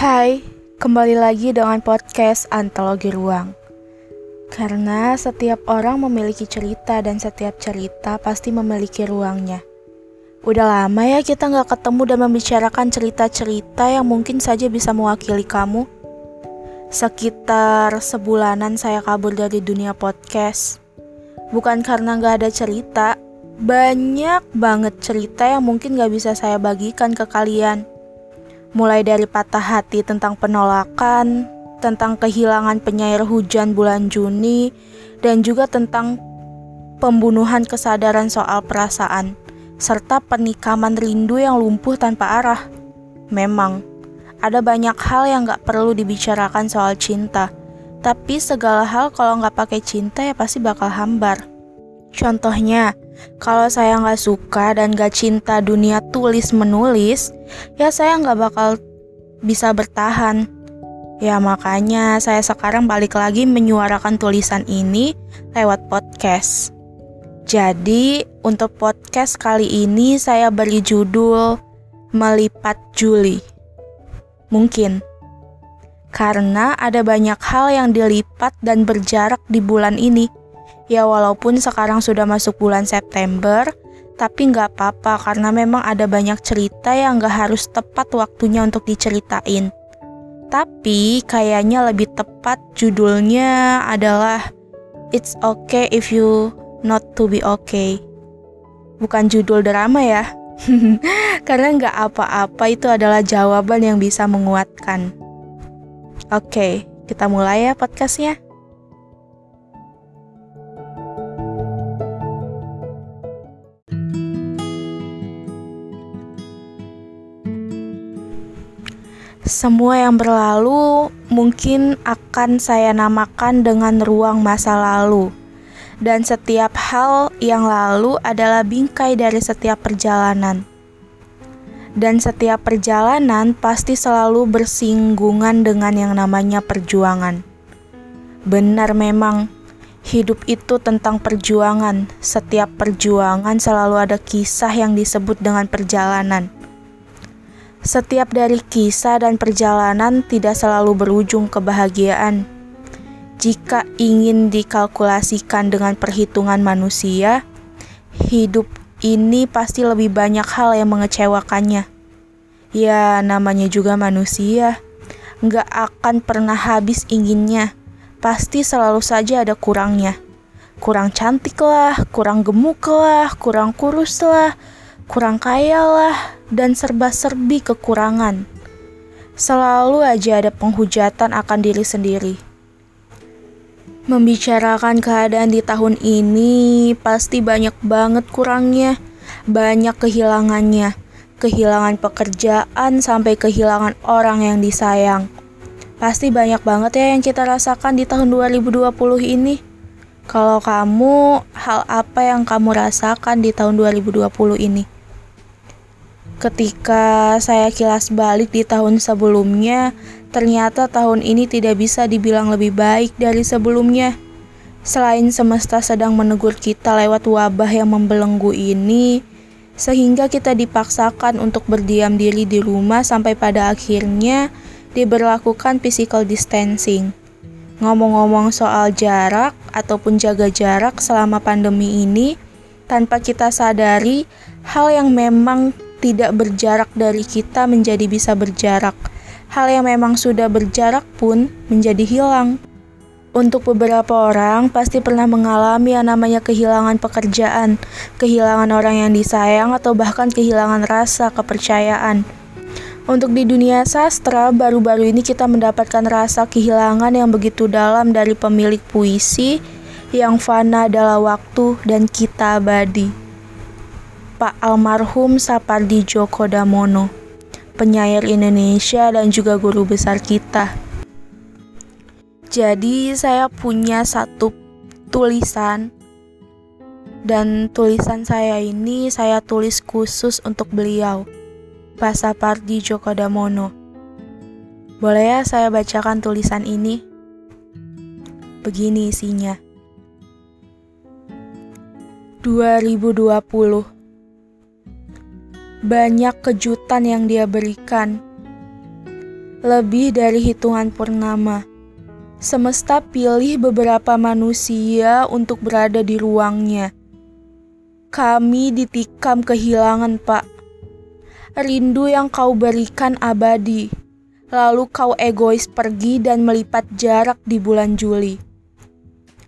Hai, kembali lagi dengan podcast Antologi Ruang. Karena setiap orang memiliki cerita dan setiap cerita pasti memiliki ruangnya. Udah lama ya kita nggak ketemu dan membicarakan cerita-cerita yang mungkin saja bisa mewakili kamu. Sekitar sebulanan saya kabur dari dunia podcast. Bukan karena nggak ada cerita, banyak banget cerita yang mungkin gak bisa saya bagikan ke kalian. Mulai dari patah hati tentang penolakan, tentang kehilangan penyair hujan bulan Juni, dan juga tentang pembunuhan kesadaran soal perasaan, serta penikaman rindu yang lumpuh tanpa arah. Memang, ada banyak hal yang gak perlu dibicarakan soal cinta, tapi segala hal kalau gak pakai cinta ya pasti bakal hambar. Contohnya, kalau saya nggak suka dan gak cinta dunia tulis menulis, ya saya nggak bakal bisa bertahan. Ya makanya saya sekarang balik lagi menyuarakan tulisan ini lewat podcast. Jadi untuk podcast kali ini saya beri judul Melipat Juli. Mungkin karena ada banyak hal yang dilipat dan berjarak di bulan ini Ya walaupun sekarang sudah masuk bulan September, tapi nggak apa-apa karena memang ada banyak cerita yang nggak harus tepat waktunya untuk diceritain. Tapi kayaknya lebih tepat judulnya adalah It's okay if you not to be okay. Bukan judul drama ya. Karena nggak apa-apa itu adalah jawaban yang bisa menguatkan. Oke, kita mulai ya podcastnya. Semua yang berlalu mungkin akan saya namakan dengan ruang masa lalu. Dan setiap hal yang lalu adalah bingkai dari setiap perjalanan. Dan setiap perjalanan pasti selalu bersinggungan dengan yang namanya perjuangan. Benar memang, hidup itu tentang perjuangan. Setiap perjuangan selalu ada kisah yang disebut dengan perjalanan setiap dari kisah dan perjalanan tidak selalu berujung kebahagiaan. Jika ingin dikalkulasikan dengan perhitungan manusia, hidup ini pasti lebih banyak hal yang mengecewakannya. Ya, namanya juga manusia. Nggak akan pernah habis inginnya. Pasti selalu saja ada kurangnya. Kurang cantik lah, kurang gemuk lah, kurang kurus lah, kurang kaya lah, dan serba-serbi kekurangan. Selalu aja ada penghujatan akan diri sendiri. Membicarakan keadaan di tahun ini pasti banyak banget kurangnya, banyak kehilangannya, kehilangan pekerjaan sampai kehilangan orang yang disayang. Pasti banyak banget ya yang kita rasakan di tahun 2020 ini. Kalau kamu, hal apa yang kamu rasakan di tahun 2020 ini? Ketika saya kilas balik di tahun sebelumnya, ternyata tahun ini tidak bisa dibilang lebih baik dari sebelumnya. Selain semesta sedang menegur kita lewat wabah yang membelenggu ini, sehingga kita dipaksakan untuk berdiam diri di rumah sampai pada akhirnya diberlakukan physical distancing. Ngomong-ngomong soal jarak ataupun jaga jarak selama pandemi ini, tanpa kita sadari hal yang memang tidak berjarak dari kita menjadi bisa berjarak. Hal yang memang sudah berjarak pun menjadi hilang. Untuk beberapa orang pasti pernah mengalami yang namanya kehilangan pekerjaan, kehilangan orang yang disayang, atau bahkan kehilangan rasa kepercayaan. Untuk di dunia sastra, baru-baru ini kita mendapatkan rasa kehilangan yang begitu dalam dari pemilik puisi yang fana adalah waktu dan kita abadi. Pak almarhum Sapardi Djoko Damono, penyair Indonesia dan juga guru besar kita. Jadi saya punya satu tulisan dan tulisan saya ini saya tulis khusus untuk beliau, Pak Sapardi Djoko Damono. Boleh ya saya bacakan tulisan ini? Begini isinya. 2020 banyak kejutan yang dia berikan. lebih dari hitungan purnama. Semesta pilih beberapa manusia untuk berada di ruangnya. Kami ditikam kehilangan, Pak. Rindu yang kau berikan abadi. Lalu kau egois pergi dan melipat jarak di bulan Juli.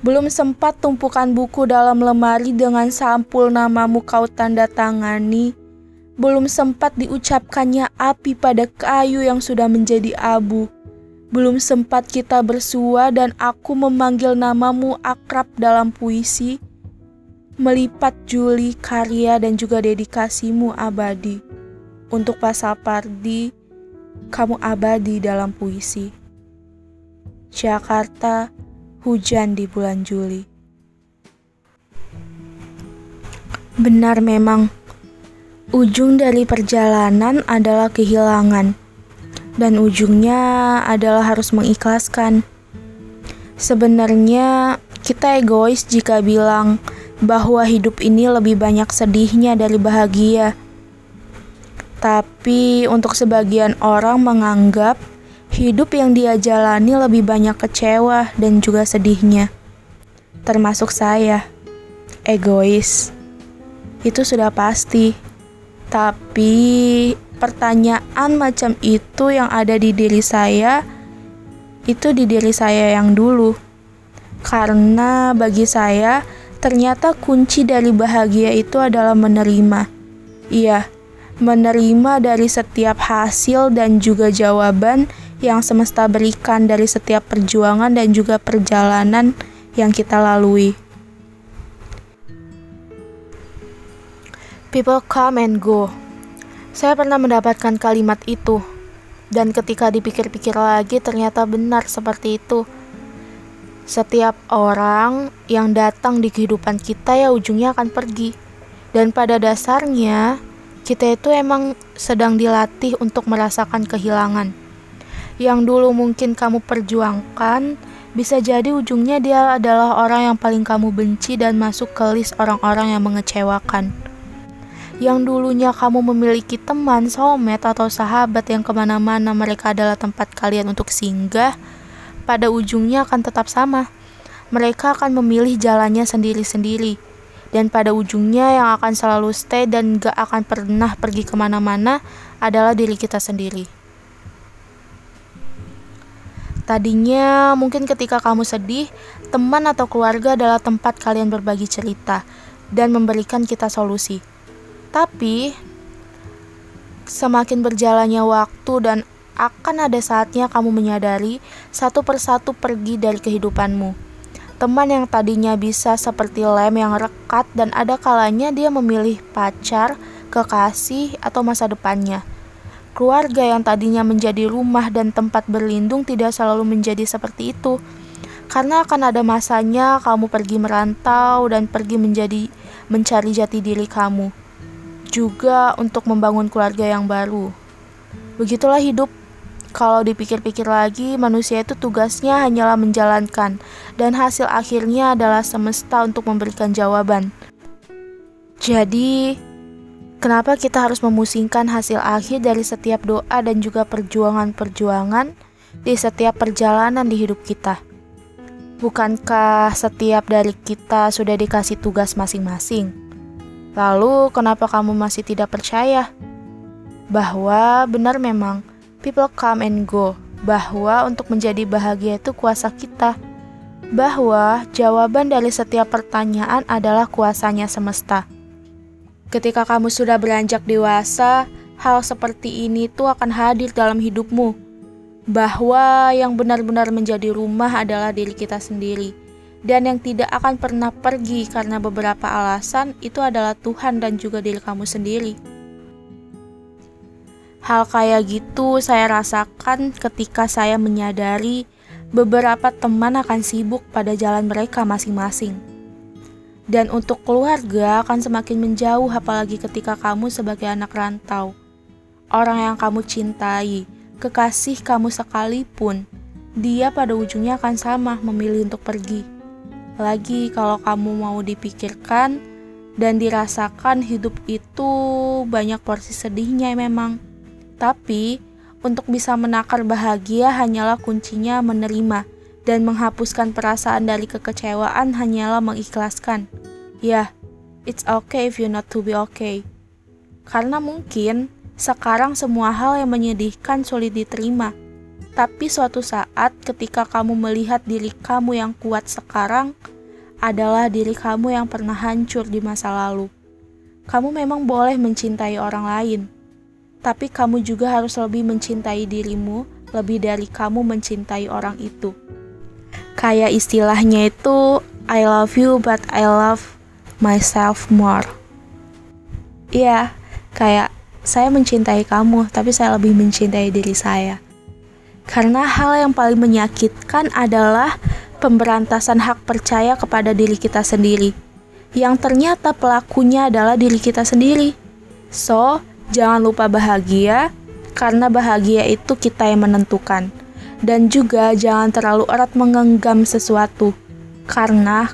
Belum sempat tumpukan buku dalam lemari dengan sampul namamu kau tanda tangani. Belum sempat diucapkannya api pada kayu yang sudah menjadi abu. Belum sempat kita bersua dan aku memanggil namamu akrab dalam puisi. Melipat Juli karya dan juga dedikasimu abadi. Untuk pasal Pardi, kamu abadi dalam puisi. Jakarta, hujan di bulan Juli. Benar memang, ujung dari perjalanan adalah kehilangan, dan ujungnya adalah harus mengikhlaskan. Sebenarnya, kita egois jika bilang bahwa hidup ini lebih banyak sedihnya dari bahagia. Tapi untuk sebagian orang menganggap Hidup yang dia jalani lebih banyak kecewa dan juga sedihnya. Termasuk saya. Egois. Itu sudah pasti. Tapi pertanyaan macam itu yang ada di diri saya itu di diri saya yang dulu. Karena bagi saya ternyata kunci dari bahagia itu adalah menerima. Iya, menerima dari setiap hasil dan juga jawaban yang semesta berikan dari setiap perjuangan dan juga perjalanan yang kita lalui. People come and go. Saya pernah mendapatkan kalimat itu, dan ketika dipikir-pikir lagi, ternyata benar seperti itu. Setiap orang yang datang di kehidupan kita, ya ujungnya akan pergi, dan pada dasarnya kita itu emang sedang dilatih untuk merasakan kehilangan yang dulu mungkin kamu perjuangkan, bisa jadi ujungnya dia adalah orang yang paling kamu benci dan masuk ke list orang-orang yang mengecewakan. Yang dulunya kamu memiliki teman, soulmate, atau sahabat yang ke mana-mana mereka adalah tempat kalian untuk singgah, pada ujungnya akan tetap sama. Mereka akan memilih jalannya sendiri-sendiri. Dan pada ujungnya yang akan selalu stay dan gak akan pernah pergi ke mana-mana adalah diri kita sendiri. Tadinya mungkin ketika kamu sedih, teman atau keluarga adalah tempat kalian berbagi cerita dan memberikan kita solusi. Tapi semakin berjalannya waktu dan akan ada saatnya kamu menyadari satu persatu pergi dari kehidupanmu. Teman yang tadinya bisa seperti lem yang rekat dan ada kalanya dia memilih pacar, kekasih, atau masa depannya. Keluarga yang tadinya menjadi rumah dan tempat berlindung tidak selalu menjadi seperti itu. Karena akan ada masanya kamu pergi merantau dan pergi menjadi mencari jati diri kamu. Juga untuk membangun keluarga yang baru. Begitulah hidup. Kalau dipikir-pikir lagi, manusia itu tugasnya hanyalah menjalankan, dan hasil akhirnya adalah semesta untuk memberikan jawaban. Jadi, Kenapa kita harus memusingkan hasil akhir dari setiap doa dan juga perjuangan-perjuangan di setiap perjalanan di hidup kita? Bukankah setiap dari kita sudah dikasih tugas masing-masing? Lalu, kenapa kamu masih tidak percaya bahwa benar memang people come and go? Bahwa untuk menjadi bahagia itu kuasa kita, bahwa jawaban dari setiap pertanyaan adalah kuasanya semesta. Ketika kamu sudah beranjak dewasa, hal seperti ini tuh akan hadir dalam hidupmu. Bahwa yang benar-benar menjadi rumah adalah diri kita sendiri. Dan yang tidak akan pernah pergi karena beberapa alasan itu adalah Tuhan dan juga diri kamu sendiri. Hal kayak gitu saya rasakan ketika saya menyadari beberapa teman akan sibuk pada jalan mereka masing-masing dan untuk keluarga akan semakin menjauh apalagi ketika kamu sebagai anak rantau. Orang yang kamu cintai, kekasih kamu sekalipun, dia pada ujungnya akan sama memilih untuk pergi. Lagi kalau kamu mau dipikirkan dan dirasakan hidup itu banyak porsi sedihnya memang. Tapi Untuk bisa menakar bahagia hanyalah kuncinya menerima dan menghapuskan perasaan dari kekecewaan hanyalah mengikhlaskan. Ya, it's okay if you not to be okay. Karena mungkin sekarang semua hal yang menyedihkan sulit diterima. Tapi suatu saat ketika kamu melihat diri kamu yang kuat sekarang adalah diri kamu yang pernah hancur di masa lalu. Kamu memang boleh mencintai orang lain, tapi kamu juga harus lebih mencintai dirimu lebih dari kamu mencintai orang itu. Kayak istilahnya itu I love you but I love myself more. Iya, kayak saya mencintai kamu, tapi saya lebih mencintai diri saya. Karena hal yang paling menyakitkan adalah pemberantasan hak percaya kepada diri kita sendiri yang ternyata pelakunya adalah diri kita sendiri. So, jangan lupa bahagia, karena bahagia itu kita yang menentukan. Dan juga jangan terlalu erat mengenggam sesuatu, karena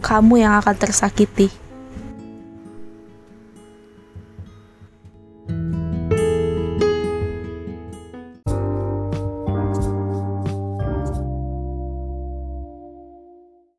kamu yang akan tersakiti.